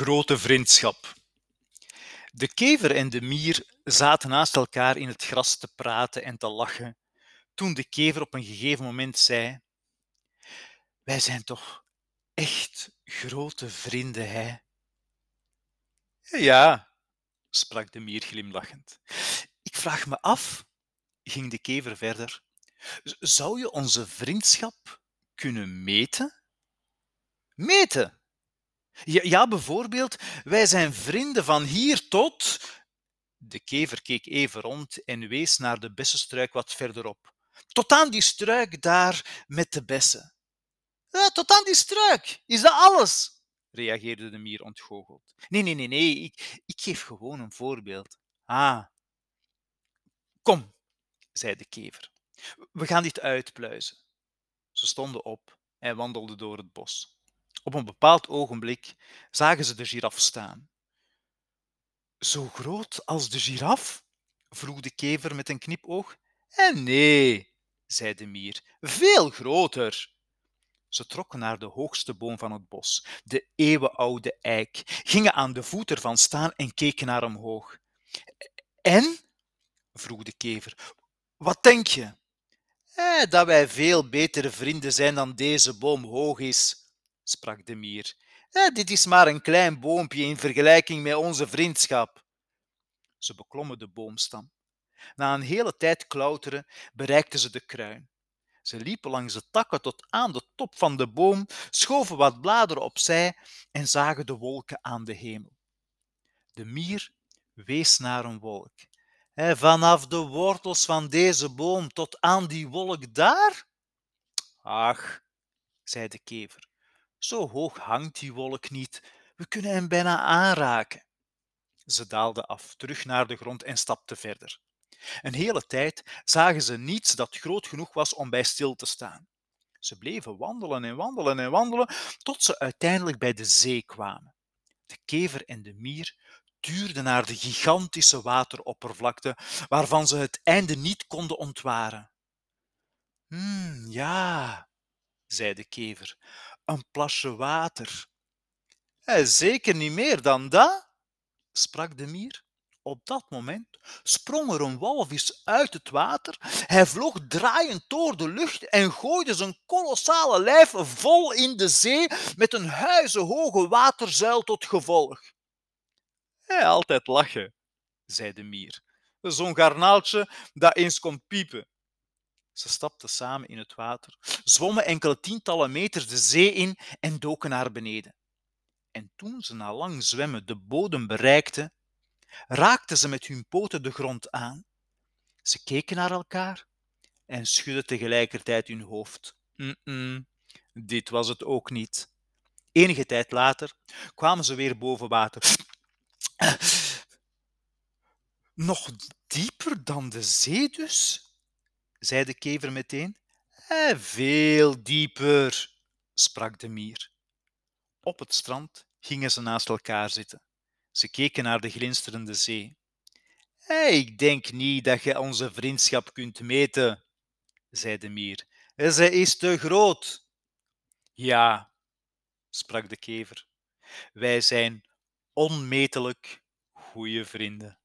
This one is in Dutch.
Grote vriendschap. De kever en de mier zaten naast elkaar in het gras te praten en te lachen, toen de kever op een gegeven moment zei: Wij zijn toch echt grote vrienden, hè? Ja, sprak de mier glimlachend. Ik vraag me af, ging de kever verder, zou je onze vriendschap kunnen meten? Meten? Ja, ja, bijvoorbeeld, wij zijn vrienden van hier tot. De kever keek even rond en wees naar de bessenstruik wat verderop. Tot aan die struik daar met de bessen. Tot aan die struik. Is dat alles? reageerde de mier ontgoocheld. Nee, nee, nee, nee, ik, ik geef gewoon een voorbeeld. Ah. Kom, zei de kever. We gaan dit uitpluizen. Ze stonden op en wandelden door het bos. Op een bepaald ogenblik zagen ze de giraf staan. Zo groot als de giraf? vroeg de kever met een knipoog. En eh, nee, zei de mier, veel groter. Ze trokken naar de hoogste boom van het bos, de eeuwenoude eik, gingen aan de voet ervan staan en keken naar omhoog. En? vroeg de kever. Wat denk je? Eh, dat wij veel betere vrienden zijn dan deze boom hoog is, sprak de mier. Eh, dit is maar een klein boompje in vergelijking met onze vriendschap. Ze beklommen de boomstam. Na een hele tijd klauteren bereikten ze de kruin. Ze liepen langs de takken tot aan de top van de boom, schoven wat bladeren opzij en zagen de wolken aan de hemel. De mier wees naar een wolk. vanaf de wortels van deze boom tot aan die wolk daar? Ach, zei de kever, zo hoog hangt die wolk niet. We kunnen hem bijna aanraken. Ze daalden af, terug naar de grond en stapten verder. Een hele tijd zagen ze niets dat groot genoeg was om bij stil te staan. Ze bleven wandelen en wandelen en wandelen tot ze uiteindelijk bij de zee kwamen. De kever en de mier tuurden naar de gigantische wateroppervlakte waarvan ze het einde niet konden ontwaren. Hmm, ja, zei de kever, een plasje water. Eh, zeker niet meer dan dat, sprak de mier. Op dat moment sprong er een walvis uit het water. Hij vloog draaiend door de lucht en gooide zijn kolossale lijf vol in de zee met een huizenhoge waterzuil tot gevolg. Hij altijd lachen, zei de mier. Zo'n garnaaltje dat eens kon piepen. Ze stapten samen in het water, zwommen enkele tientallen meters de zee in en doken naar beneden. En toen ze na lang zwemmen de bodem bereikten, raakten ze met hun poten de grond aan. Ze keken naar elkaar en schudden tegelijkertijd hun hoofd. Dit was het ook niet. Enige tijd later kwamen ze weer boven water. Nog dieper dan de zee dus? Zei de kever meteen. Eh, veel dieper, sprak de mier. Op het strand gingen ze naast elkaar zitten. Ze keken naar de glinsterende zee. Hey, ik denk niet dat je onze vriendschap kunt meten, zei de mier. Ze is te groot. Ja, sprak de kever. Wij zijn onmetelijk goede vrienden.